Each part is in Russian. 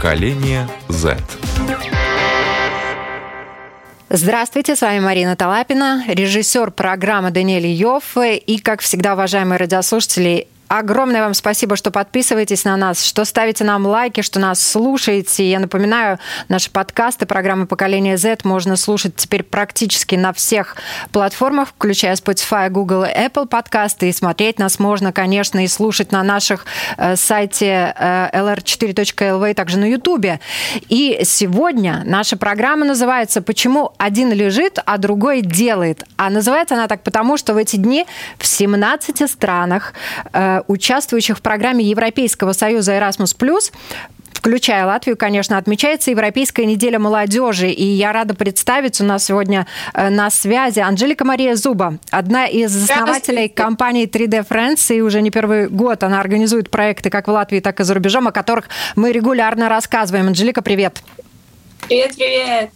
Поколение Z. Здравствуйте, с вами Марина Талапина, режиссер программы Даниэль Йофф. И, как всегда, уважаемые радиослушатели, Огромное вам спасибо, что подписываетесь на нас, что ставите нам лайки, что нас слушаете. Я напоминаю, наши подкасты программы «Поколение Z» можно слушать теперь практически на всех платформах, включая Spotify, Google и Apple подкасты. И смотреть нас можно, конечно, и слушать на наших э, сайте э, lr4.lv, также на YouTube. И сегодня наша программа называется «Почему один лежит, а другой делает?». А называется она так потому, что в эти дни в 17 странах э, участвующих в программе Европейского союза Erasmus+, включая Латвию, конечно, отмечается Европейская неделя молодежи. И я рада представить, у нас сегодня э, на связи Анжелика Мария Зуба, одна из основателей компании 3D Friends, и уже не первый год она организует проекты как в Латвии, так и за рубежом, о которых мы регулярно рассказываем. Анжелика, привет! Привет, привет!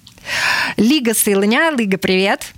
Лига Сылыня, Лига, привет!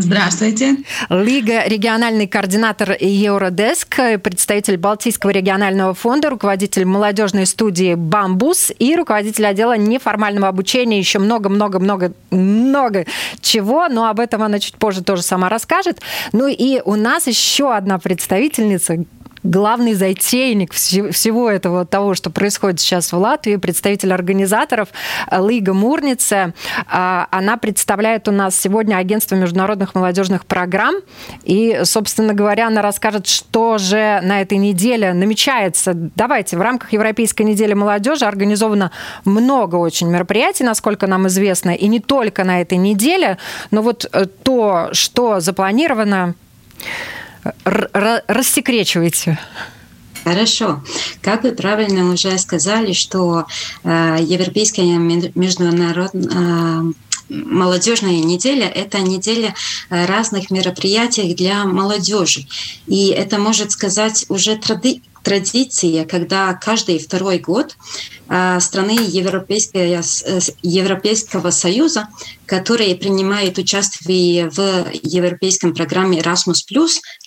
Здравствуйте. Лига региональный координатор Евродеск, представитель Балтийского регионального фонда, руководитель молодежной студии «Бамбус» и руководитель отдела неформального обучения. Еще много-много-много-много чего, но об этом она чуть позже тоже сама расскажет. Ну и у нас еще одна представительница, главный затейник всего этого того, что происходит сейчас в Латвии, представитель организаторов э, Лига Мурница. А, она представляет у нас сегодня агентство международных молодежных программ. И, собственно говоря, она расскажет, что же на этой неделе намечается. Давайте, в рамках Европейской недели молодежи организовано много очень мероприятий, насколько нам известно, и не только на этой неделе, но вот э, то, что запланировано, рассекречивайте. Хорошо. Как вы правильно уже сказали, что э, Европейская международная э, молодежная неделя – это неделя э, разных мероприятий для молодежи. И это, может сказать, уже тради традиция, когда каждый второй год а, страны Европейского, Европейского Союза, которые принимают участие в европейском программе Erasmus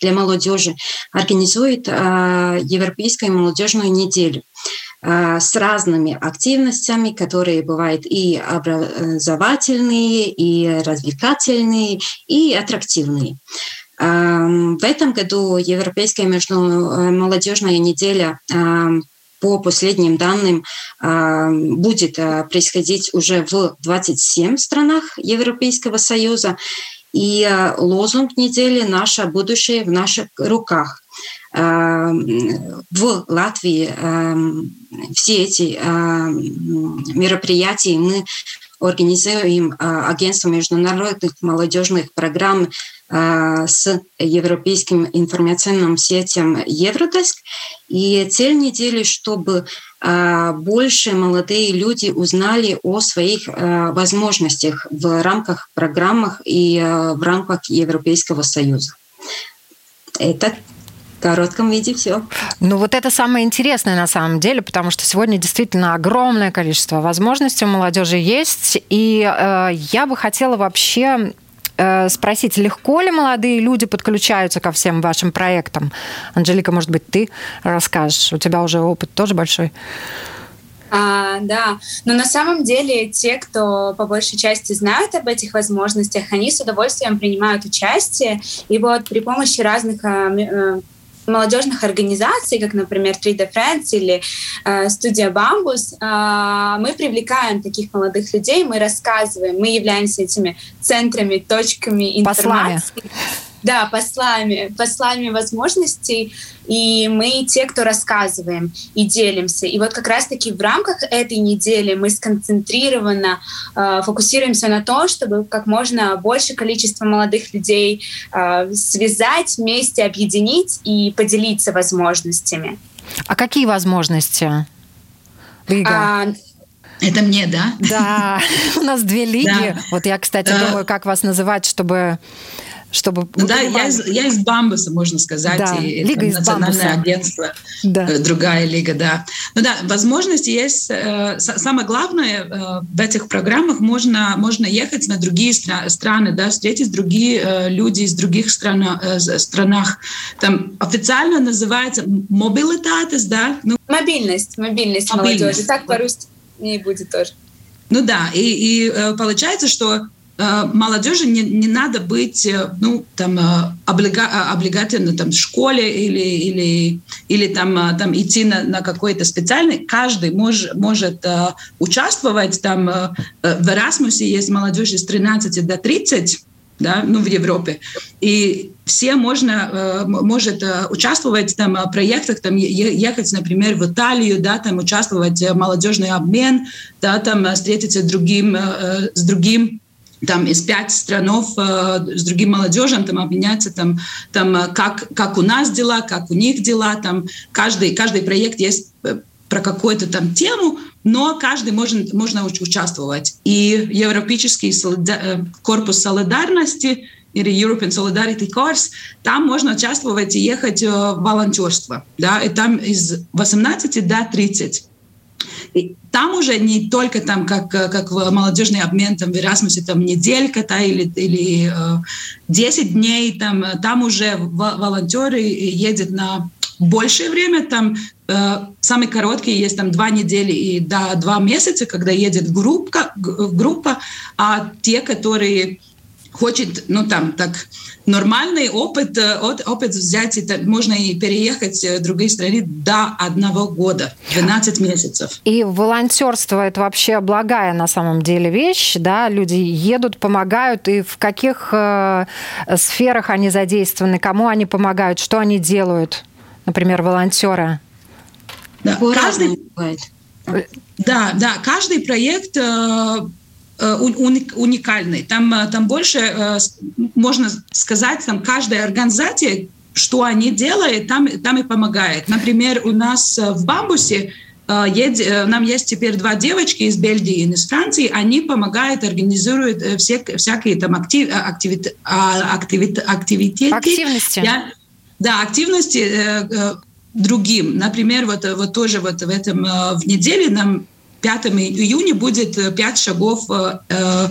для молодежи, организуют Европейскую молодежную неделю с разными активностями, которые бывают и образовательные, и развлекательные, и аттрактивные. В этом году Европейская молодежная неделя по последним данным будет происходить уже в 27 странах Европейского Союза. И лозунг недели «Наше будущее в наших руках». В Латвии все эти мероприятия мы организуем агентство международных молодежных программ с европейским информационным сетем Евродеск. И цель недели, чтобы больше молодые люди узнали о своих возможностях в рамках программах и в рамках Европейского Союза. Это коротком виде все. Ну вот это самое интересное на самом деле, потому что сегодня действительно огромное количество возможностей у молодежи есть. И э, я бы хотела вообще Э, спросить, легко ли молодые люди подключаются ко всем вашим проектам? Анжелика, может быть, ты расскажешь? У тебя уже опыт тоже большой. А, да, но на самом деле те, кто по большей части знают об этих возможностях, они с удовольствием принимают участие. И вот при помощи разных а, э, молодежных организаций, как, например, 3D Friends или э, студия Bambus, э, мы привлекаем таких молодых людей, мы рассказываем, мы являемся этими центрами, точками информации. Послами да, послами, послами возможностей, и мы те, кто рассказываем и делимся. И вот как раз-таки в рамках этой недели мы сконцентрированно э, фокусируемся на том, чтобы как можно больше количество молодых людей э, связать вместе, объединить и поделиться возможностями. А какие возможности? Лига? А, это мне, да? Да, у нас две лиги. Да. Вот я, кстати, думаю, как вас называть, чтобы чтобы... Ну, да, я из, я из Бамбуса, можно сказать, да, и лига из национальное Бамбуса. агентство, да. Э, другая лига, да. Ну да, возможности есть. Э, самое главное, э, в этих программах можно, можно ехать на другие стра- страны, да, встретить другие люди из других стран, странах. Там официально называется мобилитатес, да? Ну, мобильность, мобильность, мобильность молодежи, так по-русски. не будет тоже. Ну да, и, и получается, что молодежи не, не надо быть, э, ну, там, облига, облигательно там, в школе или, или, или там, там идти на, на какой-то специальный. Каждый мож, может участвовать. Там в Erasmus есть молодежь с 13 до 30, да, ну, в Европе. И все можно, э, может э, участвовать там, в проектах, там, ехать, например, в Италию, да, там, участвовать в молодежный обмен, да, там, встретиться другим, э, с другим там из пять странов э, с другим молодежью там обменяться там там как как у нас дела как у них дела там каждый каждый проект есть про какую-то там тему но каждый может, можно участвовать. И Европейский э, корпус солидарности или European Solidarity Course, там можно участвовать и ехать э, в волонтерство. Да, и там из 18 до 30. И там уже не только там, как, как в молодежный обмен, там в Erasmus, там неделька да, или, или э, 10 дней, там, там уже волонтеры едут на большее время, там э, самые короткие есть там два недели и до два месяца, когда едет группа, группа а те, которые хочет, ну там так нормальный опыт, э, опыт взять, это можно и переехать в другие страны до одного года, 12 месяцев. И волонтерство это вообще благая на самом деле вещь, да, люди едут, помогают, и в каких э, сферах они задействованы, кому они помогают, что они делают? например, волонтера? Да, каждый, да, да, каждый проект э, э, уникальный. Там, э, там больше можно сказать, там каждая организация, что они делают, там, там и помогает. Например, у нас в Бамбусе нам есть теперь два девочки из Бельгии и из Франции, они помогают, организуют все, всякие там актив, активит, активит, активитеты. Активности. Я, да, активности э, э, другим. Например, вот, вот тоже вот в этом э, в неделе нам 5 июня будет пять шагов э,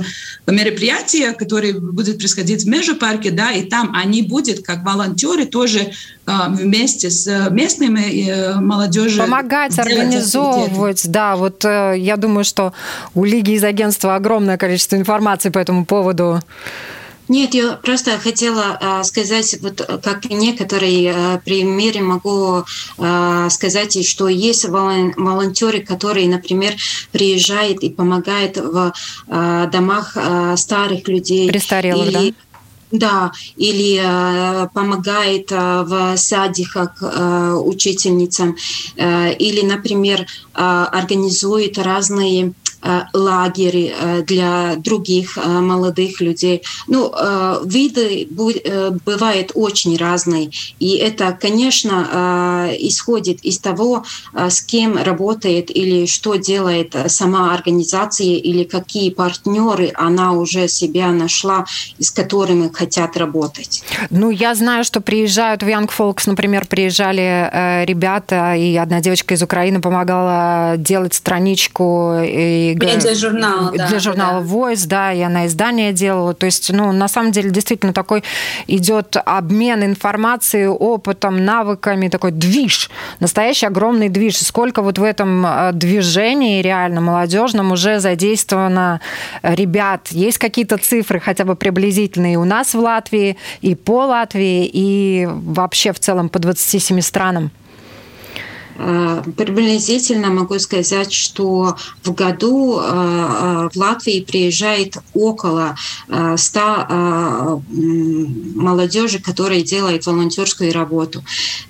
мероприятия, которые будут происходить в Межапарке, да, и там они будут как волонтеры тоже э, вместе с местными э, молодежью. Помогать, организовывать, да, вот э, я думаю, что у Лиги из агентства огромное количество информации по этому поводу. Нет, я просто хотела э, сказать, вот как некоторые э, примеры могу э, сказать, что есть волонтеры, которые, например, приезжают и помогают в э, домах э, старых людей. Престарелых, или, да? Да, или э, помогает э, в садиках э, учительницам, э, или, например, э, организует разные Э, лагерь э, для других э, молодых людей. Ну, виды бывают очень разные. И это, конечно, исходит из того, с кем работает или что делает сама организация или какие партнеры она уже себя нашла, с которыми хотят работать. Ну, я знаю, что приезжают в Young Folks, например, приезжали ребята, и одна девочка из Украины помогала делать страничку и для журнала, да. Для журнала да. Voice, да, и она издание делала. То есть, ну, на самом деле, действительно такой идет обмен информацией, опытом, навыками, такой движ, настоящий огромный движ. Сколько вот в этом э, движении реально молодежном уже задействовано ребят? Есть какие-то цифры хотя бы приблизительные у нас в Латвии, и по Латвии, и вообще в целом по 27 странам? Э, приблизительно могу сказать, что в году э, э, в Латвии приезжает около 100 молодежи, которые делают волонтерскую работу.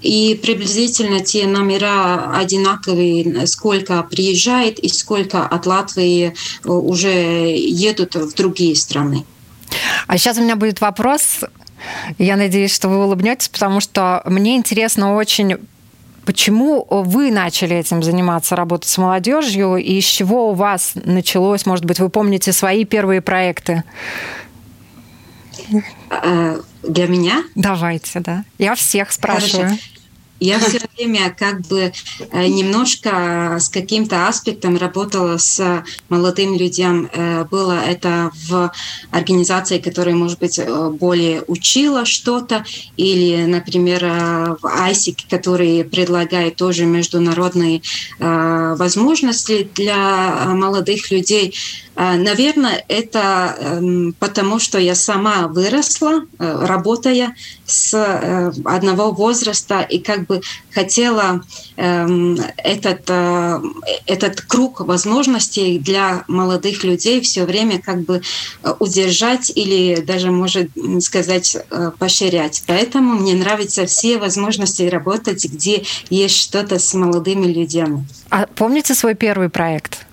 И приблизительно те номера одинаковые, сколько приезжает и сколько от Латвии уже едут в другие страны. А сейчас у меня будет вопрос. Я надеюсь, что вы улыбнетесь, потому что мне интересно очень Почему вы начали этим заниматься, работать с молодежью, и с чего у вас началось? Может быть, вы помните свои первые проекты? А, для меня? Давайте, да. Я всех спрашиваю. Хорошо. Я все время как бы э, немножко с каким-то аспектом работала с молодым людям. Э, было это в организации, которая, может быть, э, более учила что-то, или, например, в ISIC, который предлагает тоже международные возможности для молодых людей. Наверное, это эм, потому, что я сама выросла, работая с одного возраста, и как бы хотела эм, этот, э, этот круг возможностей для молодых людей все время как бы э, удержать или даже, может сказать, э, поощрять. Поэтому мне нравятся все возможности работать, где есть что-то с молодыми людьми. А помните свой первый проект?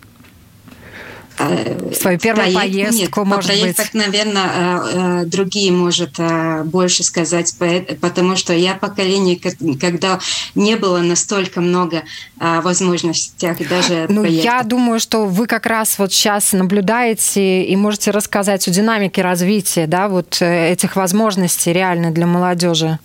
Свою первую проект, поездку, нет, может проектах, быть? наверное, э, э, другие может э, больше сказать, потому что я поколение, когда не было настолько много возможностей даже Ну, проектов. я думаю, что вы как раз вот сейчас наблюдаете и можете рассказать о динамике развития, да, вот этих возможностей реально для молодежи.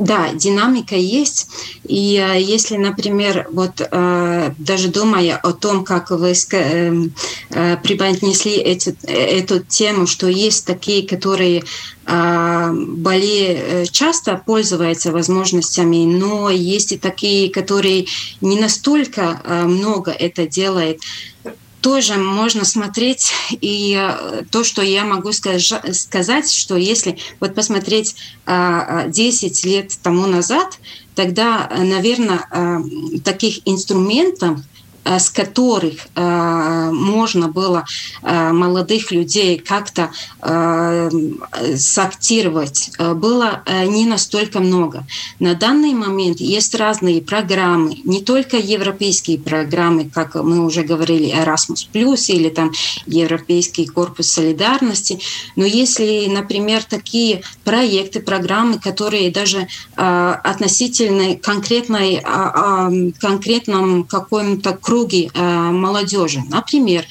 Да, динамика есть. И э, если, например, вот э, даже думая о том, как вы эм, э, преподнесли эти, эту тему, что есть такие, которые более часто пользуются возможностями, но есть и такие, которые не настолько много это делают тоже можно смотреть. И э, то, что я могу сказать, что если вот посмотреть 10 а, а, лет тому назад, тогда, наверное, а, таких инструментов Э, с которых э, можно было э, молодых людей как-то сактировать, было не настолько много. На данный момент есть разные программы, не только европейские программы, как мы уже говорили, Erasmus+, или там Европейский корпус солидарности, но если, например, такие проекты, программы, которые даже относительно конкретной, конкретном каком-то круги э, молодежи. Например,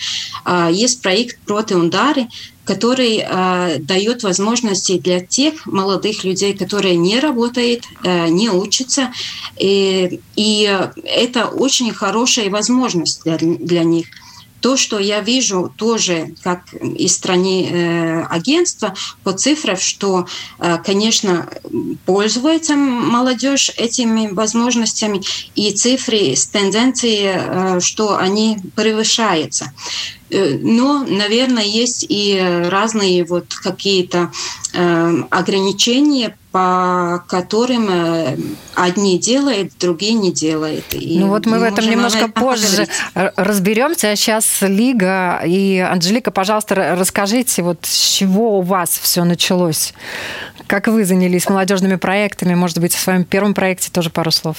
э, есть проект «Протеундары», который э, дает возможности для тех молодых людей, которые не работают, э, не учатся. И, и это очень хорошая возможность для, для них. То, что я вижу тоже, как из страны э, агентства, по цифрам, что, э, конечно, пользуется молодежь этими возможностями, и цифры с тенденцией, э, что они превышаются. Э, но, наверное, есть и разные вот какие-то э, ограничения, по которым э, одни делают, другие не делают. И ну вот мы в этом немножко позже поговорить. разберемся. А сейчас Лига и Анжелика, пожалуйста, расскажите, вот с чего у вас все началось? Как вы занялись молодежными проектами? Может быть, о своем первом проекте тоже пару слов?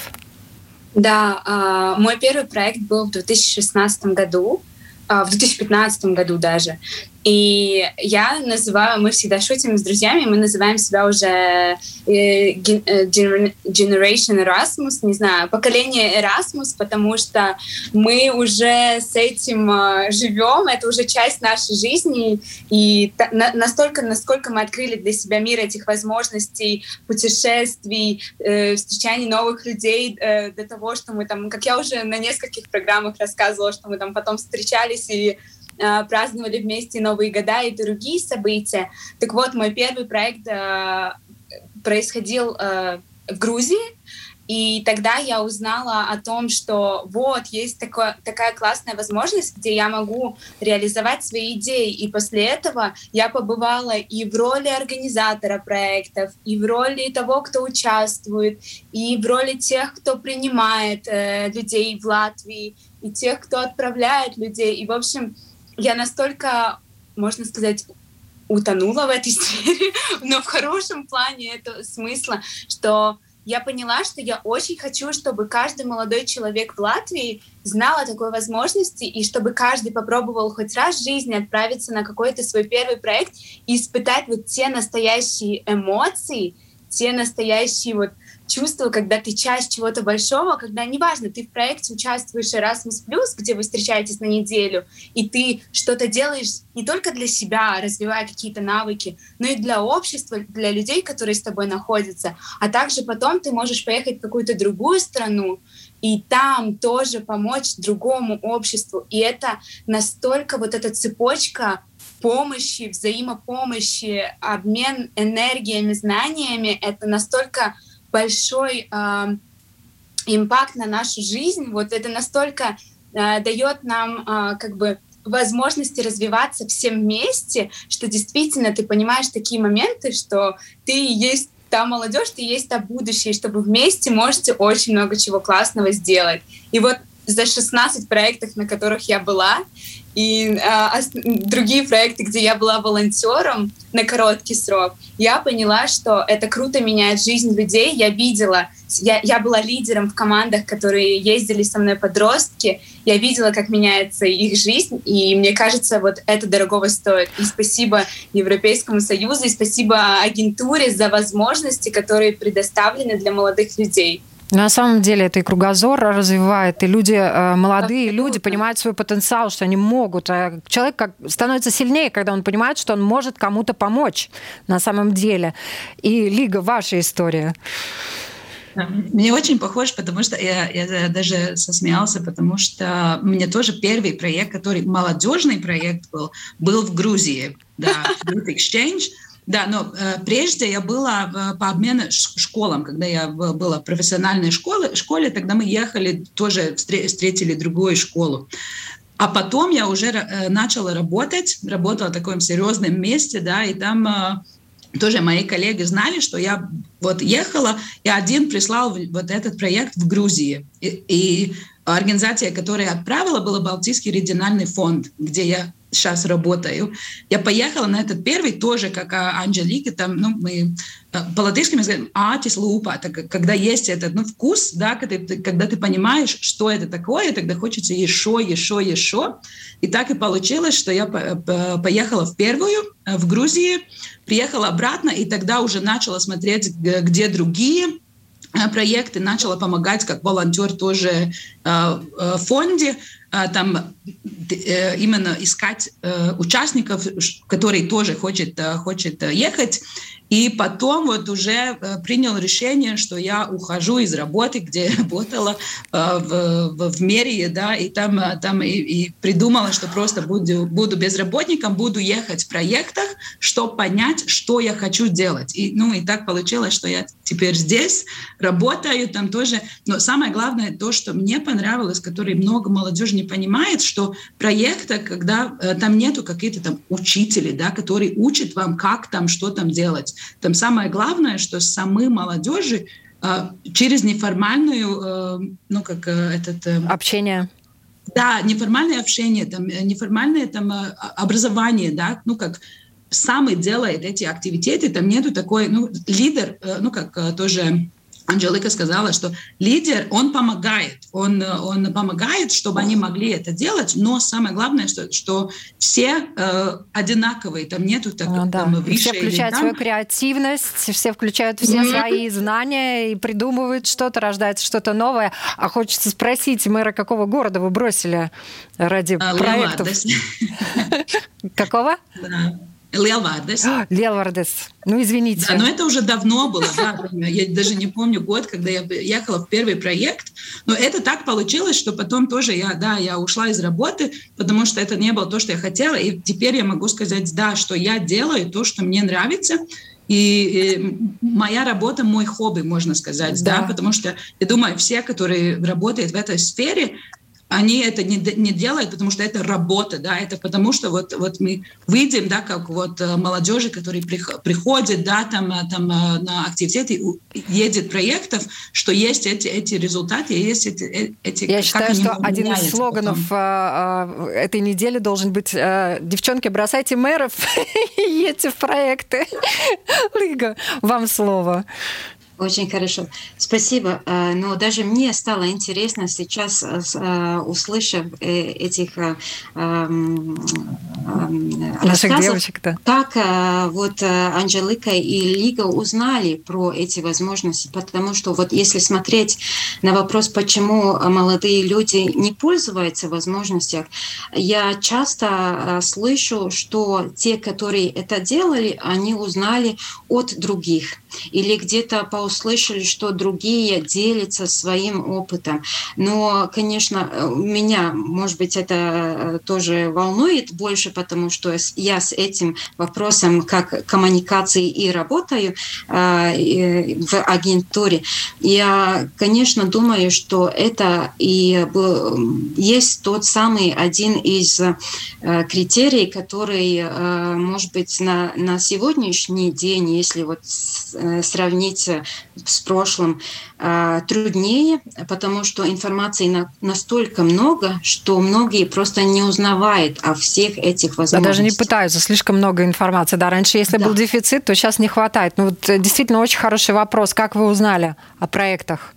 Да, а, мой первый проект был в 2016 году. А, в 2015 году даже. И я называю, мы всегда шутим с друзьями, мы называем себя уже э, э, Generation Erasmus, не знаю, поколение Erasmus, потому что мы уже с этим э, живем, это уже часть нашей жизни, и настолько, насколько мы открыли для себя мир этих возможностей, путешествий, встречаний новых людей, до того, что мы там, как я уже на нескольких программах рассказывала, что мы там потом встречались и праздновали вместе Новые года и другие события. Так вот, мой первый проект э, происходил э, в Грузии, и тогда я узнала о том, что вот есть такое, такая классная возможность, где я могу реализовать свои идеи. И после этого я побывала и в роли организатора проектов, и в роли того, кто участвует, и в роли тех, кто принимает э, людей в Латвии, и тех, кто отправляет людей. И, в общем, я настолько, можно сказать, утонула в этой сфере, но в хорошем плане это смысла, что я поняла, что я очень хочу, чтобы каждый молодой человек в Латвии знал о такой возможности, и чтобы каждый попробовал хоть раз в жизни отправиться на какой-то свой первый проект и испытать вот те настоящие эмоции, те настоящие вот чувство, когда ты часть чего-то большого, когда неважно, ты в проекте участвуешь Erasmus+, где вы встречаетесь на неделю, и ты что-то делаешь не только для себя, развивая какие-то навыки, но и для общества, для людей, которые с тобой находятся. А также потом ты можешь поехать в какую-то другую страну, и там тоже помочь другому обществу. И это настолько вот эта цепочка помощи, взаимопомощи, обмен энергиями, знаниями, это настолько большой э, импакт на нашу жизнь, вот это настолько э, дает нам э, как бы возможности развиваться всем вместе, что действительно ты понимаешь такие моменты, что ты есть та молодежь, ты есть та будущее, чтобы вместе можете очень много чего классного сделать. И вот за 16 проектов, на которых я была, и а, другие проекты, где я была волонтером на короткий срок, я поняла, что это круто меняет жизнь людей. Я видела, я, я была лидером в командах, которые ездили со мной подростки. Я видела, как меняется их жизнь, и мне кажется, вот это дорогого стоит. И спасибо Европейскому Союзу, и спасибо агентуре за возможности, которые предоставлены для молодых людей. На самом деле это и кругозор развивает, и люди, э, молодые Абсолютно. люди понимают свой потенциал, что они могут. А человек как, становится сильнее, когда он понимает, что он может кому-то помочь на самом деле. И Лига, ваша история. Мне очень похож, потому что я, я даже сосмеялся, потому что мне тоже первый проект, который молодежный проект был, был в Грузии, да, Youth Exchange. Да, но э, прежде я была в, по обмену школам, когда я в, была в профессиональной школе, школе, тогда мы ехали, тоже встретили другую школу. А потом я уже э, начала работать, работала в таком серьезном месте, да, и там э, тоже мои коллеги знали, что я вот ехала, и один прислал вот этот проект в Грузии. И, и организация, которая отправила, была Балтийский региональный фонд, где я сейчас работаю. Я поехала на этот первый тоже, как Анжелика, там, ну, мы э, по-латышски мы говорим «атис лупа», это когда есть этот ну, вкус, да, когда ты, когда ты понимаешь, что это такое, тогда хочется еще, еще, еще. И так и получилось, что я поехала в первую, э, в Грузии, приехала обратно, и тогда уже начала смотреть, где другие э, проекты, начала помогать как волонтер тоже в фонде, там э, именно искать э, участников, которые тоже хочет, э, хочет ехать. И потом вот уже принял решение, что я ухожу из работы, где я работала в, в, в мерии, да, и там, там и, и придумала, что просто буду, буду безработником, буду ехать в проектах, чтобы понять, что я хочу делать. И, ну, и так получилось, что я теперь здесь работаю, там тоже. Но самое главное, то, что мне понравилось, который много молодежи не понимает, что проекта, когда э, там нету какие-то там учители, да, которые учат вам, как там, что там делать. Там самое главное, что самы молодежи э, через неформальную, э, ну, как э, этот... Общение. Да, неформальное общение, там, неформальное там, образование, да, ну, как сам и делает эти активитеты, там нету такой, ну, лидер, ну, как тоже Анжелика сказала, что лидер, он помогает, он, он помогает, чтобы они могли это делать, но самое главное, что, что все э, одинаковые, там нету так, ну, да. там, выше Все включают свою креативность, все включают все mm-hmm. свои знания и придумывают что-то, рождается что-то новое. А хочется спросить, мэра какого города вы бросили ради а, проектов? Какого? Лелвардес. Лелвардес. Ну, извините. Да, но это уже давно было. Да, я даже не помню год, когда я ехала в первый проект. Но это так получилось, что потом тоже я, да, я ушла из работы, потому что это не было то, что я хотела. И теперь я могу сказать, да, что я делаю то, что мне нравится. И, и моя работа мой хобби, можно сказать, да. да, потому что я думаю, все, которые работают в этой сфере, они это не, не делают, потому что это работа, да, это потому что вот, вот мы видим, да, как вот э, молодежи, которые приходят, да, там, э, там э, на активитеты, едет проектов, что есть эти, эти результаты, есть эти, эти Я считаю, что один из слоганов потом. этой недели должен быть «Девчонки, бросайте мэров и едьте в проекты». Лига, вам слово. Очень хорошо. Спасибо. Э, но даже мне стало интересно сейчас, э, э, услышав этих эм, наших девочек, да. как вот Анжелика и Лига узнали про эти возможности, потому что вот если смотреть на вопрос, почему молодые люди не пользуются возможностью, я часто слышу, что те, которые это делали, они узнали от других или где-то услышали, что другие делятся своим опытом. Но, конечно, меня, может быть, это э, тоже волнует больше, потому что я с этим вопросом как коммуникации и работаю э, в агентуре. Я, конечно, думаю, что это и есть тот самый один из э, критерий, который, может быть, на, на сегодняшний день, если вот сравнить с прошлым а, труднее, потому что информации на, настолько много, что многие просто не узнавают о всех этих возможностях. Да, даже не пытаются, слишком много информации. Да, раньше, если да. был дефицит, то сейчас не хватает. Ну вот э, действительно очень хороший вопрос. Как вы узнали о проектах?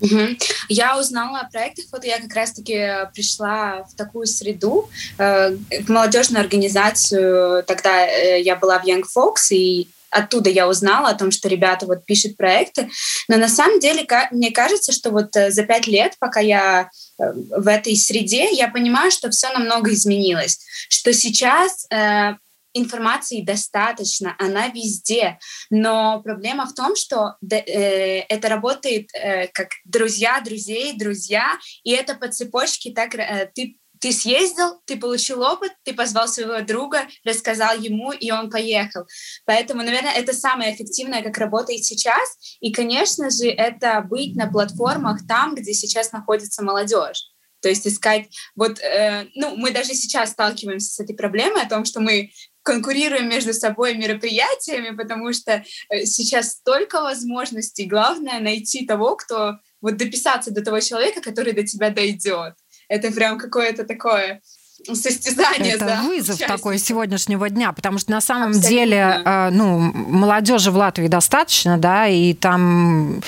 Угу. Я узнала о проектах, вот я как раз-таки пришла в такую среду, э, в молодежную организацию, тогда э, я была в Young Folks, и оттуда я узнала о том, что ребята вот пишут проекты. Но на самом деле, мне кажется, что вот э, за пять лет, пока я э, в этой среде, я понимаю, что все намного изменилось. Что сейчас э, информации достаточно, она везде. Но проблема в том, что э, это работает как друзья друзей, друзья, и это по цепочке так ты ты съездил, ты получил опыт, ты позвал своего друга, рассказал ему, и он поехал. Поэтому, наверное, это самое эффективное, как работает сейчас. И, конечно же, это быть на платформах там, где сейчас находится молодежь. То есть искать, вот, э, ну, мы даже сейчас сталкиваемся с этой проблемой о том, что мы конкурируем между собой мероприятиями, потому что э, сейчас столько возможностей. Главное найти того, кто вот дописаться до того человека, который до тебя дойдет это прям какое-то такое состязание. Это да, вызов части. такой сегодняшнего дня, потому что на самом Абсолютно. деле, э, ну, молодежи в Латвии достаточно, да, и там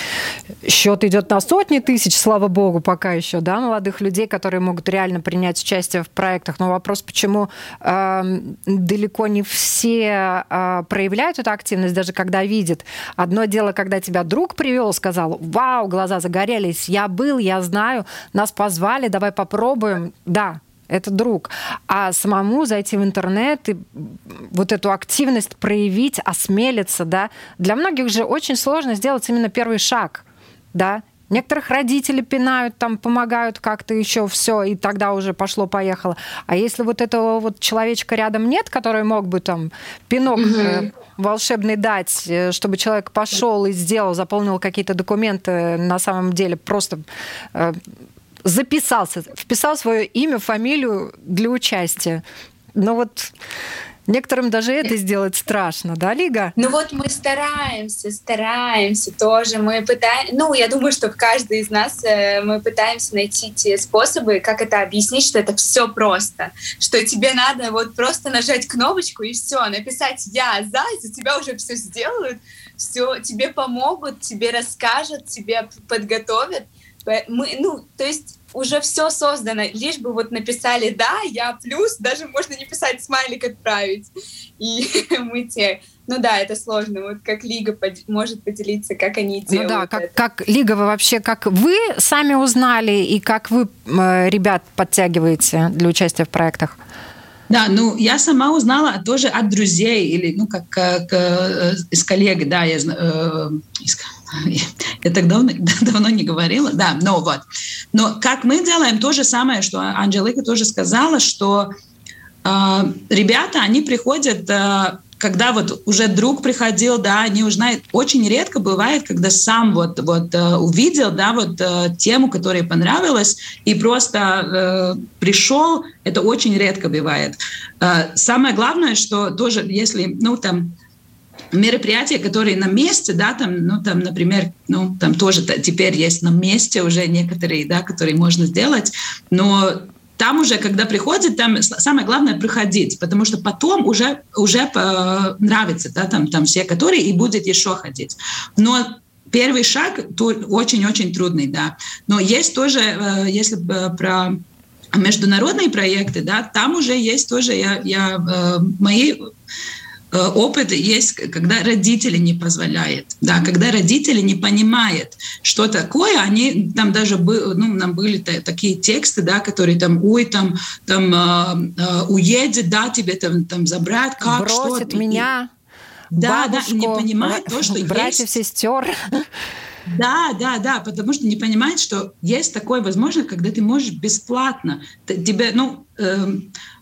счет идет на сотни тысяч, слава богу, пока еще, да, молодых людей, которые могут реально принять участие в проектах. Но вопрос, почему э, далеко не все э, проявляют эту активность, даже когда видят. Одно дело, когда тебя друг привел, сказал, вау, глаза загорелись, я был, я знаю, нас позвали, давай попробуем. Да, это друг. А самому зайти в интернет и вот эту активность проявить, осмелиться, да, для многих же очень сложно сделать именно первый шаг, да, Некоторых родители пинают, там помогают как-то еще все, и тогда уже пошло-поехало. А если вот этого вот человечка рядом нет, который мог бы там пинок угу. волшебный дать, э, чтобы человек пошел и сделал, заполнил какие-то документы, на самом деле просто э, записался, вписал свое имя, фамилию для участия. Но вот Некоторым даже это сделать страшно, да, Лига? Ну вот мы стараемся, стараемся тоже. Мы пытаемся, ну, я думаю, что каждый из нас э, мы пытаемся найти те способы, как это объяснить, что это все просто, что тебе надо вот просто нажать кнопочку и все, написать «я за», за тебя уже все сделают, все тебе помогут, тебе расскажут, тебе подготовят. Мы, ну, то есть уже все создано, лишь бы вот написали «да», «я плюс», даже можно не писать смайлик отправить, и мы те. Ну да, это сложно. Вот как Лига под... может поделиться, как они делают. Ну да, как, как Лига вы вообще, как вы сами узнали и как вы э, ребят подтягиваете для участия в проектах? Да, ну я сама узнала тоже от друзей или ну как, как э, из коллег, да, я, э, из, я так давно, давно не говорила, да, но вот. Но как мы делаем то же самое, что Анжелика тоже сказала, что э, ребята, они приходят э, когда вот уже друг приходил, да, они узнают. Очень редко бывает, когда сам вот, вот э, увидел, да, вот э, тему, которая понравилась, и просто э, пришел, это очень редко бывает. Э, самое главное, что тоже, если, ну, там, мероприятия, которые на месте, да, там, ну, там, например, ну, там тоже теперь есть на месте уже некоторые, да, которые можно сделать, но там уже, когда приходит, там самое главное приходить, потому что потом уже, уже э, нравится, да, там, там все, которые, и будет еще ходить. Но первый шаг очень-очень трудный, да. Но есть тоже, э, если про международные проекты, да, там уже есть тоже, я, я мои Э, опыт есть, когда родители не позволяют, да, когда родители не понимают, что такое, они там даже ну, нам были такие тексты, да, которые там, ой, там, там э, э, уедет, да, тебе там, там забрать, как, Бросит что. меня, да, бабушку, да, не понимают то, что братьев, есть. сестер. Да, да, да, потому что не понимает, что есть такое возможность, когда ты можешь бесплатно, тебе, ну, э,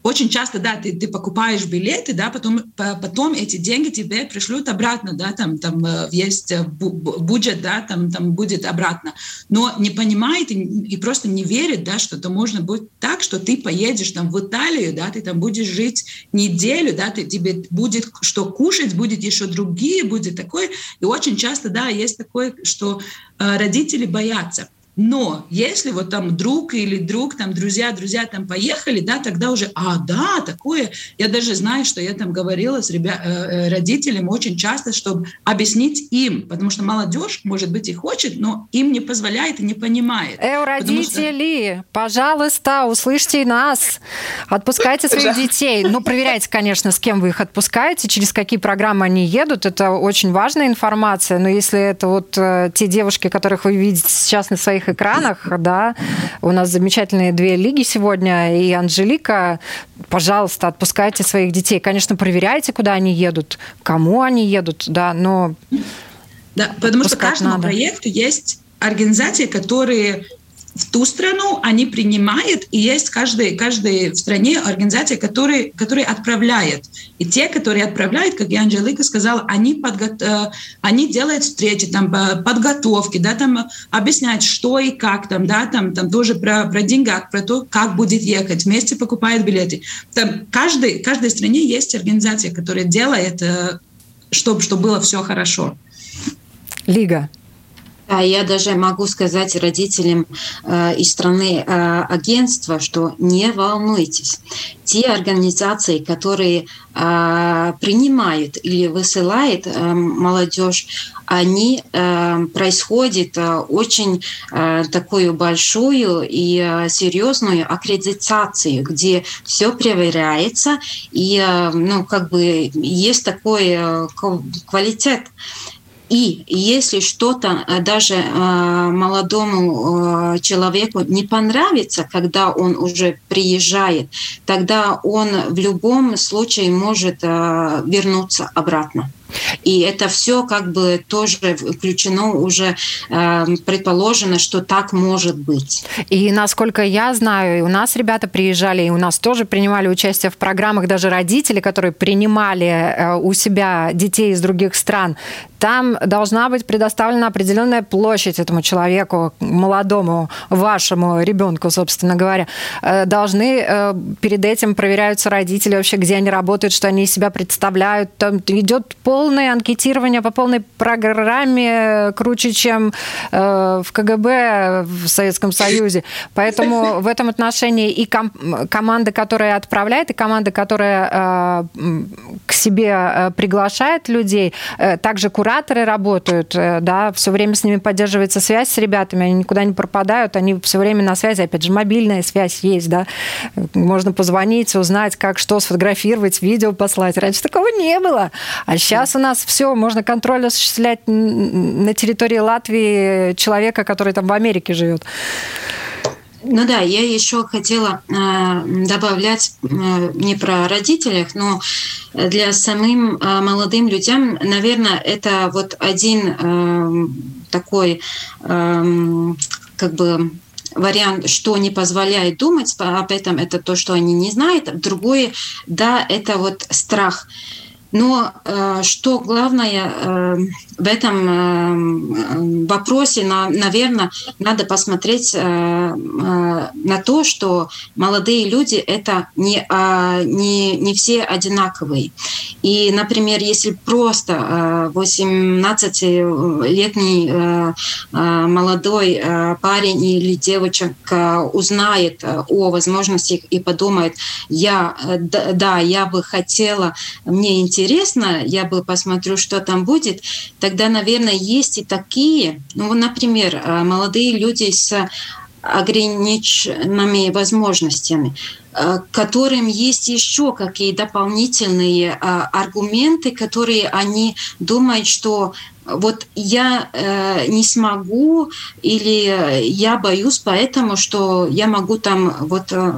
очень часто, да, ты, ты покупаешь билеты, да, потом, потом эти деньги тебе пришлют обратно, да, там, там э, есть э, бюджет, да, там, там будет обратно. Но не понимает и, и просто не верит, да, что это можно будет так, что ты поедешь там в Италию, да, ты там будешь жить неделю, да, ты, тебе будет что кушать, будет еще другие, будет такое. И очень часто, да, есть такое, что э, родители боятся. Но если вот там друг или друг, там друзья, друзья там поехали, да, тогда уже, а, да, такое. Я даже знаю, что я там говорила с ребя- э, э, родителями очень часто, чтобы объяснить им, потому что молодежь, может быть, и хочет, но им не позволяет и не понимает. Эй, родители, что... пожалуйста, услышьте нас, отпускайте своих детей. Ну, проверяйте, конечно, с кем вы их отпускаете, через какие программы они едут, это очень важная информация, но если это вот э, те девушки, которых вы видите сейчас на своих экранах, да. У нас замечательные две лиги сегодня, и Анжелика, пожалуйста, отпускайте своих детей. Конечно, проверяйте, куда они едут, кому они едут, да, но... Да, потому что каждому надо. проекту есть организации, которые в ту страну они принимают, и есть каждый, каждой в стране организация, которые, которые отправляет. И те, которые отправляют, как я Анжелика сказала, они, подго... Э, они делают встречи, там, подготовки, да, там объясняют, что и как, там, да, там, там тоже про, про деньгах, про то, как будет ехать, вместе покупают билеты. Там каждой, каждой стране есть организация, которая делает, чтобы, чтобы было все хорошо. Лига. А я даже могу сказать родителям э, из страны э, агентства, что не волнуйтесь. Те организации, которые э, принимают или высылают э, молодежь, они э, происходят э, очень э, такую большую и э, серьезную аккредитацию, где все проверяется и э, ну как бы есть такой э, квалитет. И если что-то э, даже э, молодому э, человеку не понравится, когда он уже приезжает, тогда он в любом случае может вернуться обратно. И это все как бы тоже включено уже, э, предположено, что так может быть. И насколько я знаю, и у нас ребята приезжали, и у нас тоже принимали участие в программах, даже родители, которые принимали э, у себя детей из других стран, там должна быть предоставлена определенная площадь этому человеку, молодому, вашему ребенку, собственно говоря. Э, должны э, перед этим проверяются родители вообще, где они работают, что они себя представляют. Там идет пол полное анкетирование по полной программе круче, чем э, в КГБ в Советском Союзе. Поэтому в этом отношении и ком- команда, которая отправляет, и команда, которая э, к себе э, приглашает людей, э, также кураторы работают, э, да, все время с ними поддерживается связь с ребятами, они никуда не пропадают, они все время на связи, опять же, мобильная связь есть, да, можно позвонить, узнать, как что, сфотографировать, видео послать. Раньше такого не было, а сейчас Сейчас у нас все, можно контроль осуществлять на территории Латвии человека, который там в Америке живет. Ну да, я еще хотела э, добавлять э, не про родителей, но для самым э, молодым людям, наверное, это вот один э, такой э, как бы вариант, что не позволяет думать об этом, это то, что они не знают. Другое, да, это вот страх. Но э, что главное э, в этом, э, вопросе, на, наверное, надо посмотреть на то, что молодые люди это не, э, не, не все одинаковые. И, например, если просто э, 18-летний э, э, молодой парень или девочка узнает о возможностях и подумает, я, да, я бы хотела, мне интересно, я бы посмотрю, что там будет, тогда, наверное, есть и такие, ну, например, э, молодые люди с ограниченными возможностями, которым есть еще какие дополнительные аргументы, которые они думают, что вот я э, не смогу или я боюсь поэтому, что я могу там вот э,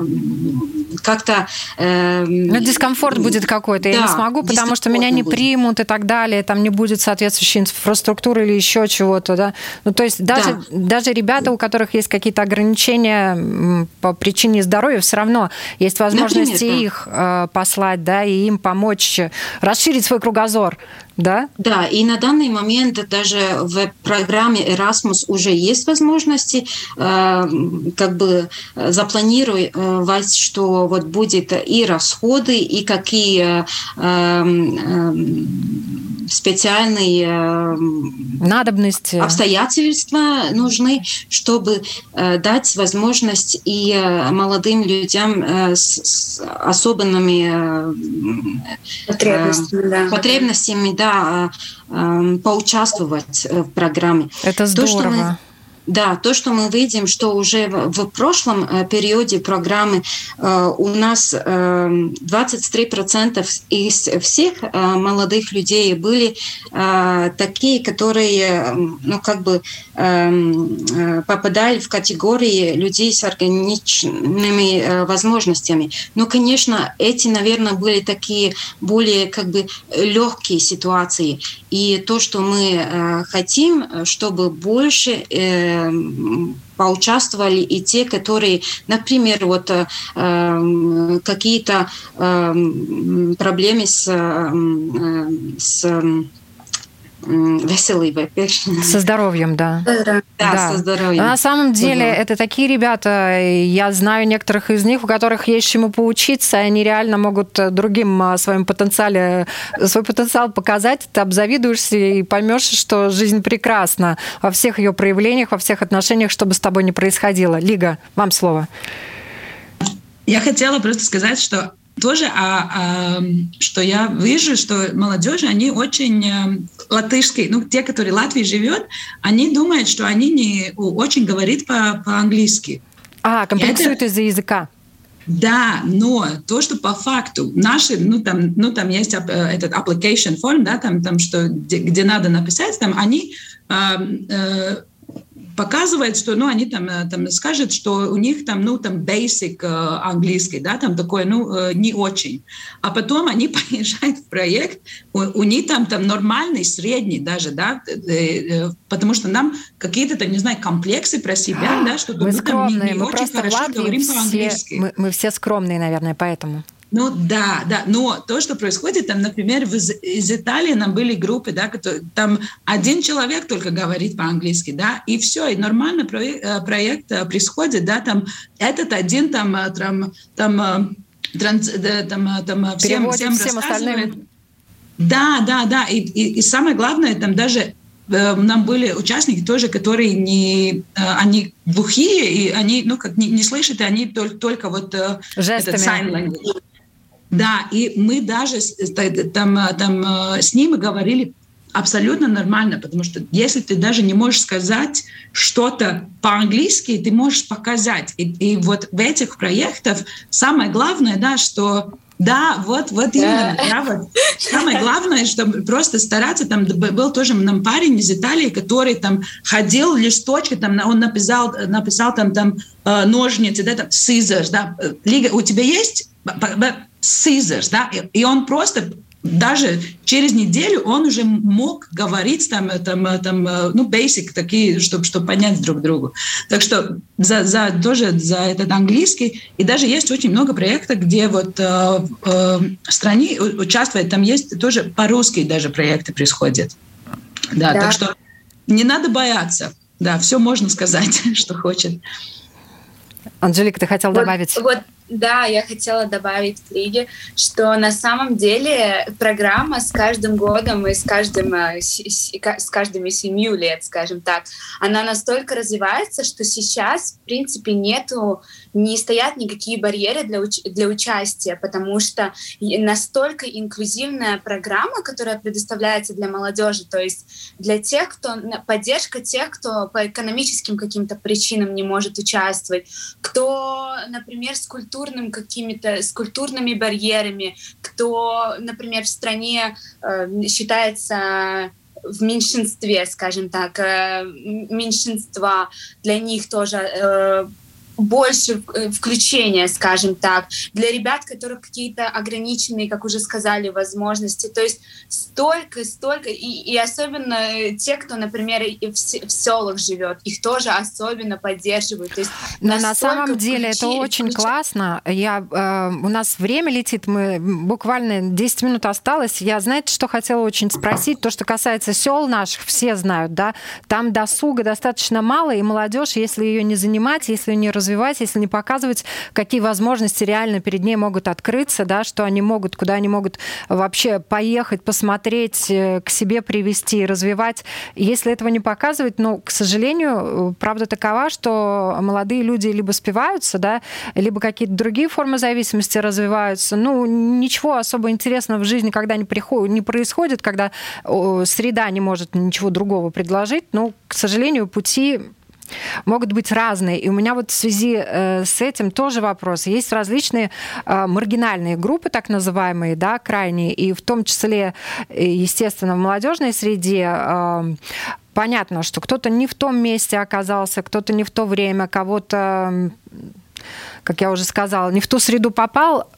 как-то... Э, Но дискомфорт будет какой-то, да, я не смогу, потому что меня не будет. примут и так далее, там не будет соответствующей инфраструктуры или еще чего-то, да. Ну, то есть даже, да. даже ребята, у которых есть какие-то ограничения по причине здоровья, все равно есть возможность Например, да. их э, послать, да, и им помочь расширить свой кругозор. Да? Да, и на данный момент даже в программе Erasmus уже есть возможности э, как бы запланировать, что вот будет и расходы, и какие э, э, специальные э, надобности обстоятельства нужны, чтобы э, дать возможность и э, молодым людям с особенными потребностями, да. потребностями да, поучаствовать в программе. Это здорово. То, что мы да, то, что мы видим, что уже в прошлом э, периоде программы э, у нас 23% э, из всех молодых людей были такие, которые, ну, как бы попадали в категории людей с ограниченными возможностями. Но, конечно, эти, наверное, были такие более, как бы, легкие ситуации. И то, что мы хотим, чтобы больше поучаствовали и те, которые, например, вот э, какие-то э, проблемы с, э, с веселой Со здоровьем, да. Да, да. со здоровьем. На самом деле угу. это такие ребята, я знаю некоторых из них, у которых есть чему поучиться, и они реально могут другим а, своим потенциале, свой потенциал показать, ты обзавидуешься и поймешь, что жизнь прекрасна во всех ее проявлениях, во всех отношениях, что бы с тобой ни происходило. Лига, вам слово. Я хотела просто сказать, что тоже, а, а, что я вижу, что молодежь, они очень э, латышские, ну, те, которые в Латвии живет, они думают, что они не очень говорят по, по-английски. А, комплексуют из-за языка. Да, но то, что по факту наши, ну там, ну там есть э, этот application form, да, там, там что где, где надо написать, там они э, э, показывает, что, ну, они там, э, там скажут, что у них там, ну, там basic э, английский, да, там такой, ну, э, не очень. А потом они приезжают в проект, у, у них там, там нормальный, средний даже, да, потому что нам какие-то, там, не знаю, комплексы про себя, да, что мы скромные, там, не, не мы очень хорошо говорим по-английски. Мы, мы все скромные, наверное, поэтому. Ну да, да, но то, что происходит, там, например, из, из Италии нам были группы, да, которые, там один человек только говорит по-английски, да, и все, и нормально проект, э, проект э, происходит, да, там этот один там, э, там, там, транс, там, там всем, всем, всем остальным. Да, да, да, и, и, и самое главное, там даже нам были участники тоже, которые не, они глухие, и они, ну, как не, не слышат, и они только, только вот Жестами. этот sign language. Да, и мы даже там, там э, с ними говорили абсолютно нормально, потому что если ты даже не можешь сказать что-то по-английски, ты можешь показать. И, и вот в этих проектах самое главное, да, что да, вот, вот именно. Да, вот. Самое главное, чтобы просто стараться. Там был тоже нам парень из Италии, который там ходил листочки, там он написал, написал там, там э, ножницы, да, там scissors, да. Лига, у тебя есть Caesars, да, и он просто даже через неделю он уже мог говорить там, там, там ну, basic такие, чтобы, чтобы понять друг другу. Так что за, за, тоже за этот английский. И даже есть очень много проектов, где вот э, э, в стране участвует, там есть тоже по-русски даже проекты происходят. Да, да. так что не надо бояться. Да, все можно сказать, что хочет. Анжелика, ты хотела вот, добавить? Вот да, я хотела добавить к Лиге, что на самом деле программа с каждым годом и с, каждым, э, с каждыми семью лет, скажем так, она настолько развивается, что сейчас, в принципе, нету, не стоят никакие барьеры для, уч для участия, потому что настолько инклюзивная программа, которая предоставляется для молодежи, то есть для тех, кто поддержка тех, кто по экономическим каким-то причинам не может участвовать, кто, например, с культурным какими-то, с культурными барьерами, кто, например, в стране э, считается в меньшинстве, скажем так, э, меньшинства, для них тоже э, больше э, включения, скажем так, для ребят, которых какие-то ограниченные, как уже сказали, возможности. То есть столько, столько, и, и особенно те, кто, например, в, в селах живет, их тоже особенно поддерживают. То есть Но на самом деле включи, это очень включи... классно. Я, э, у нас время летит, мы буквально 10 минут осталось. Я, знаете, что хотела очень спросить? То, что касается сел наших, все знают, да, там досуга достаточно мало, и молодежь, если ее не занимать, если ее не развивать, если не показывать, какие возможности реально перед ней могут открыться, да, что они могут, куда они могут вообще поехать, посмотреть, э, к себе привести, развивать. Если этого не показывать, ну, к сожалению, правда такова, что молодые люди либо спиваются, да, либо какие-то другие формы зависимости развиваются. Ну, ничего особо интересного в жизни когда не, приходит, не происходит, когда среда не может ничего другого предложить. Ну, к сожалению, пути могут быть разные. И у меня вот в связи э, с этим тоже вопрос. Есть различные э, маргинальные группы, так называемые, да, крайние, и в том числе, э, естественно, в молодежной среде понятно, что кто-то не в том месте оказался, кто-то не в то время, кого-то, как я уже сказала, не в ту среду попал.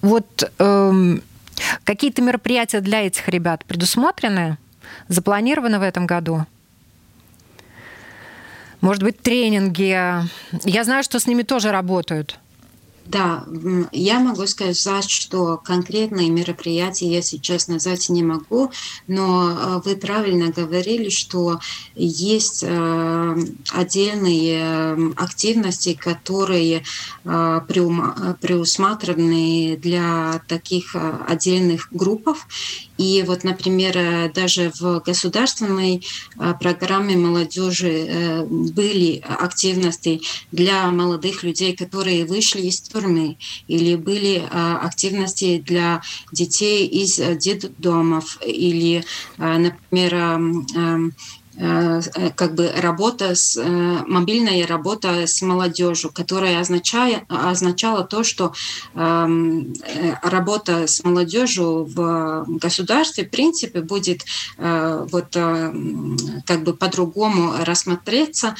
Вот эм, какие-то мероприятия для этих ребят предусмотрены, запланированы в этом году? Может быть, тренинги. Я знаю, что с ними тоже работают. Да, я могу сказать, что конкретные мероприятия я сейчас назвать не могу, но э, вы правильно говорили, что есть э, отдельные активности, которые э, преусмотрены для таких отдельных группов. И вот, например, даже в государственной программе молодежи были активности для молодых людей, которые вышли из тюрьмы, или были а, активности для детей из э, детдомов, или, а, например, как бы работа с э, мобильная работа с молодежью, которая означает, означала то, что эм, работа с молодежью в государстве в принципе будет вот как бы по-другому рассмотреться,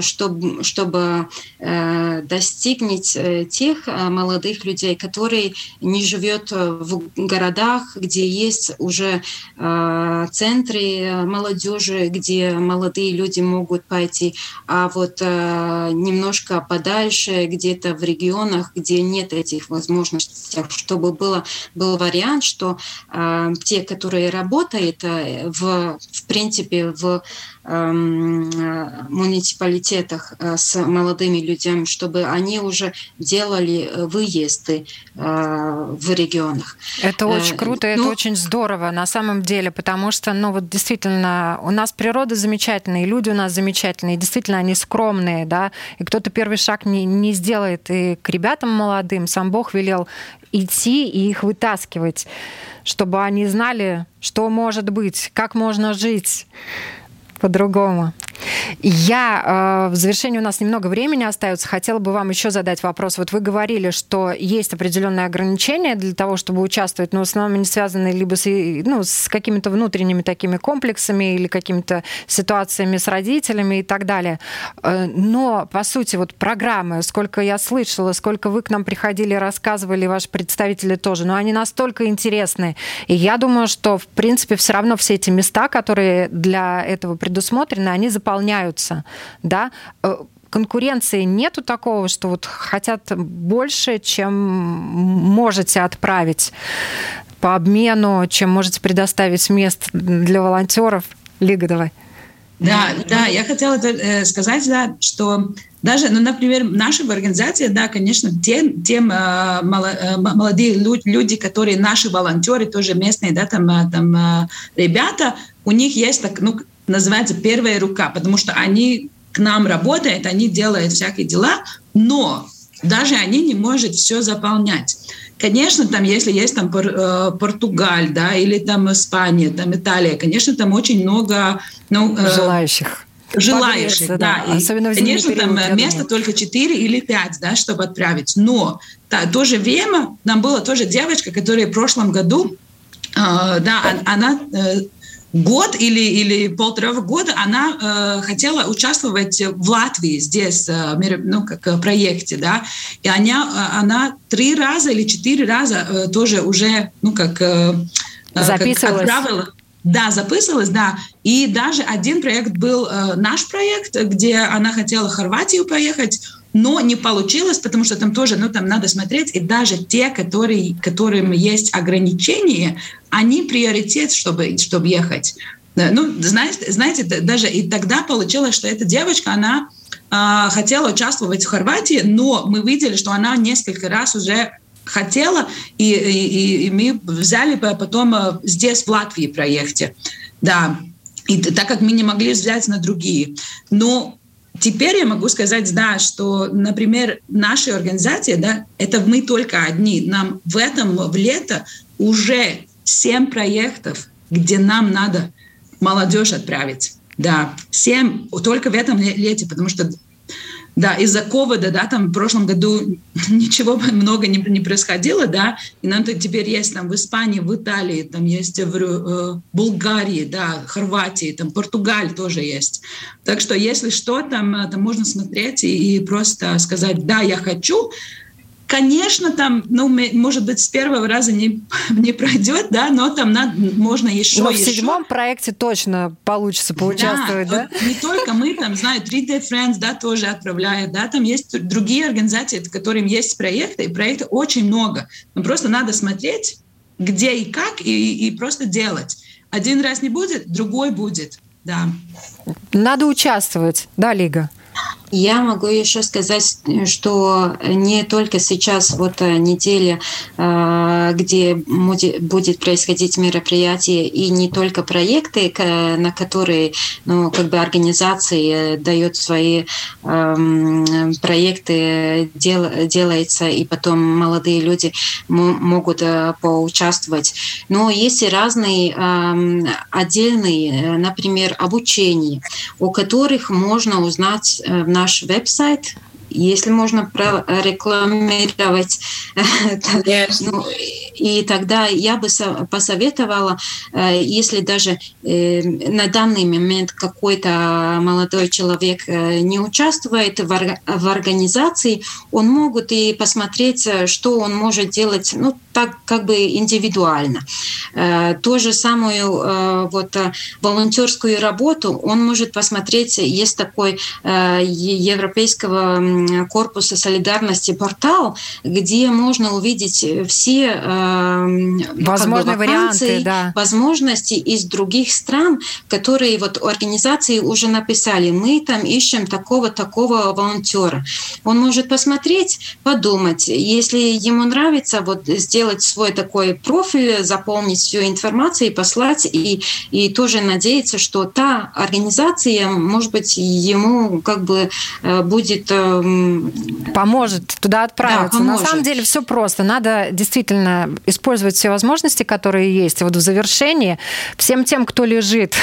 чтобы, чтобы достигнуть тех молодых людей, которые не живут в городах, где есть уже центры молодежи, где где молодые люди могут пойти, а вот э, немножко подальше, где-то в регионах, где нет этих возможностей, чтобы было, был вариант, что э, те, которые работают э, в, в принципе в муниципалитетах э, с молодыми людьми, чтобы они уже делали э, выезды в регионах. Это очень круто, это ну, очень здорово на самом деле, потому что, ну вот действительно, у нас природа замечательная, и люди у нас замечательные, и действительно они скромные, да, и кто-то первый шаг не, не сделает, и к ребятам молодым сам Бог велел идти и их вытаскивать, чтобы они знали, что может быть, как можно жить по-другому. Я, э, в завершении у нас немного времени остается, хотела бы вам еще задать вопрос. Вот вы говорили, что есть определенные ограничения для того, чтобы участвовать, но в основном они связаны либо с, ну, с какими-то внутренними такими комплексами или какими-то ситуациями с родителями и так далее. Э, но, по сути, вот программы, сколько я слышала, сколько вы к нам приходили, рассказывали, ваши представители тоже, но они настолько интересны. И я думаю, что, в принципе, все равно все эти места, которые для этого предусмотрены, они заполняются, да, э, конкуренции нету такого, что вот хотят больше, чем можете отправить по обмену, чем можете предоставить мест для волонтеров. Лига, давай. Да, да, я хотела э, сказать, да, что даже, ну, например, наша организация, да, конечно, те, тем э, молодые люди, которые наши волонтеры, тоже местные, да, там, там ребята, у них есть так, ну, называется первая рука, потому что они к нам работают, они делают всякие дела, но даже они не могут все заполнять. Конечно, там, если есть там э, Португаль, да, или там Испания, там Италия, конечно, там очень много ну, э, желающих. Желающих, да. да. И, Особенно в конечно, период, там место только 4 или 5, да, чтобы отправить. Но да, тоже время, нам была тоже девочка, которая в прошлом году, э, да, она год или, или полтора года она э, хотела участвовать в Латвии здесь, э, ну, как в проекте, да, и она, она три раза или четыре раза э, тоже уже, ну, как... Э, э Записывалась. Как отправила. Да, записывалась, да. И даже один проект был э, наш проект, где она хотела в Хорватию поехать, но не получилось, потому что там тоже, ну, там надо смотреть, и даже те, которые, которым есть ограничения, они приоритет, чтобы, чтобы ехать. Ну, знаете, знаете, даже и тогда получилось, что эта девочка, она э, хотела участвовать в Хорватии, но мы видели, что она несколько раз уже хотела, и, и, и мы взяли потом а, здесь, в Латвии, проекте. Да, и так как мы не могли взять на другие. Но Теперь я могу сказать, да, что, например, нашей организации, да, это мы только одни. Нам в этом, в лето уже семь проектов, где нам надо молодежь отправить. Да, семь только в этом лете, потому что да, из-за ковида, да, там в прошлом году ничего много не, не происходило, да, и нам теперь есть там в Испании, в Италии, там есть в э, Болгарии, да, Хорватии, там Португалии тоже есть. Так что если что, там, э, там можно смотреть и, и просто сказать, да, я хочу, Конечно, там, ну, может быть, с первого раза не, не пройдет, да, но там надо, можно еще. Но в еще. седьмом проекте точно получится поучаствовать, да? да? Не только мы, там, знаю, 3D Friends, да, тоже отправляют, да, там есть другие организации, которым есть проекты, и проектов очень много. Но просто надо смотреть, где и как, и, и просто делать. Один раз не будет, другой будет, да. Надо участвовать, да, Лига? Я могу еще сказать, что не только сейчас вот э, неделя, э, где будет происходить мероприятие, и не только проекты, на которые ну, как бы организации дают свои эм, проекты, дел, делается, и потом молодые люди могут э, поучаствовать. Но есть и разные эм, отдельные, например, обучения, у которых можно узнать в наш веб-сайт, если можно прорекламировать. ну, и тогда я бы посоветовала, э, если даже э, на данный момент какой-то молодой человек э, не участвует в организации, он могут и посмотреть, что он может делать, ну, так как бы индивидуально. То же самую вот волонтерскую работу он может посмотреть, есть такой Европейского корпуса солидарности портал, где можно увидеть все Эм, возможные варианты, да. возможности из других стран, которые вот организации уже написали, мы там ищем такого-такого волонтера. Он может посмотреть, подумать, если ему нравится, вот сделать свой такой профиль, заполнить всю информацию и послать, и, и тоже надеяться, что та организация, может быть, ему как бы э, будет... Эм, поможет туда отправиться. Да, поможет. На самом деле все просто. Надо действительно использовать все возможности, которые есть. Вот в завершении всем тем, кто лежит,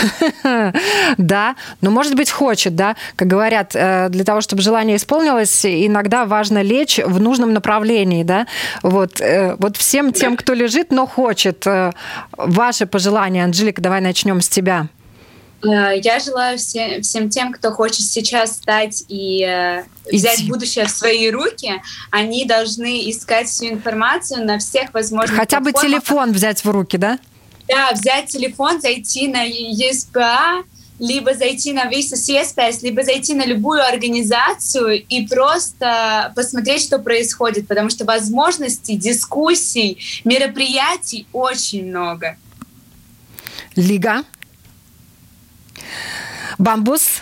да, но, может быть, хочет, да, как говорят, э, для того, чтобы желание исполнилось, иногда важно лечь в нужном направлении, да, вот, э, вот всем тем, кто лежит, но хочет, э, ваши пожелания, Анжелика, давай начнем с тебя. Э, я желаю всем, всем тем, кто хочет сейчас стать и э, взять Иди. будущее в свои руки, они должны искать всю информацию на всех возможных Хотя бы телефон взять в руки, да? Да, взять телефон, зайти на ЕСПА, либо зайти на Visa CSPS, либо зайти на любую организацию и просто посмотреть, что происходит, потому что возможностей, дискуссий, мероприятий очень много. Лига? Бамбус.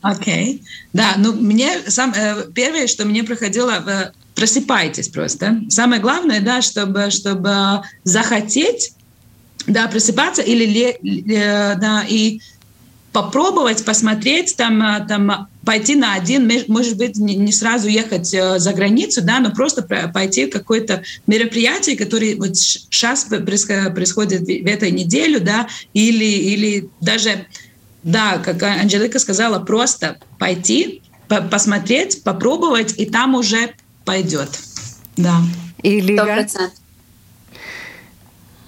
Окей. Okay. Да, ну мне сам, э, первое, что мне проходило, э, просыпайтесь просто. Самое главное, да, чтобы, чтобы захотеть, да, просыпаться или, э, да, и попробовать посмотреть, там, там, пойти на один, может быть, не сразу ехать э, за границу, да, но просто пойти в какое-то мероприятие, которое вот сейчас происходит в этой неделю, да, или, или даже, да, как Анжелика сказала, просто пойти, посмотреть, попробовать, и там уже пойдет. Да. И Лига?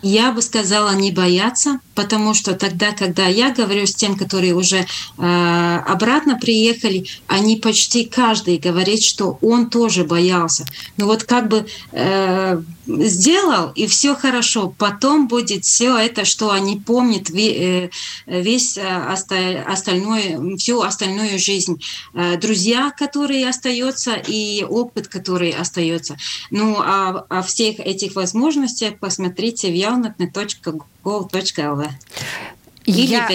Я бы сказала не бояться, потому что тогда, когда я говорю с тем, которые уже э, обратно приехали, они почти каждый говорит, что он тоже боялся. Ну вот как бы э, сделал и все хорошо, потом будет все это, что они помнят э, весь э, остальной, всю остальную жизнь, э, друзья, которые остаются и опыт, который остается. Ну а о всех этих возможностях посмотрите в явнотный.gov.lv или Я...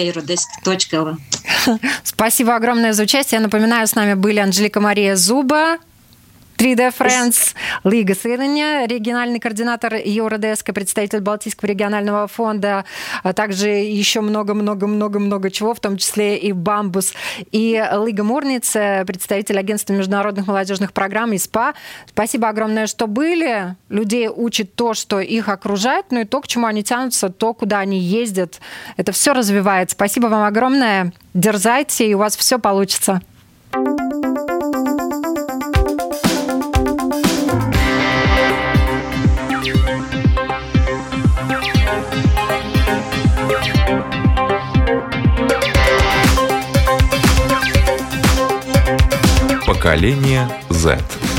Спасибо огромное за участие. Я напоминаю, с нами были Анжелика Мария Зуба, 3D Friends, Лига Сырыня, региональный координатор ЮРДСК, представитель Балтийского регионального фонда, а также еще много-много-много-много чего, в том числе и Бамбус, и Лига Мурниц, представитель агентства международных молодежных программ ИСПА. Спасибо огромное, что были. Людей учит то, что их окружает, ну и то, к чему они тянутся, то, куда они ездят. Это все развивает. Спасибо вам огромное. Дерзайте, и у вас все получится. Поколение Z.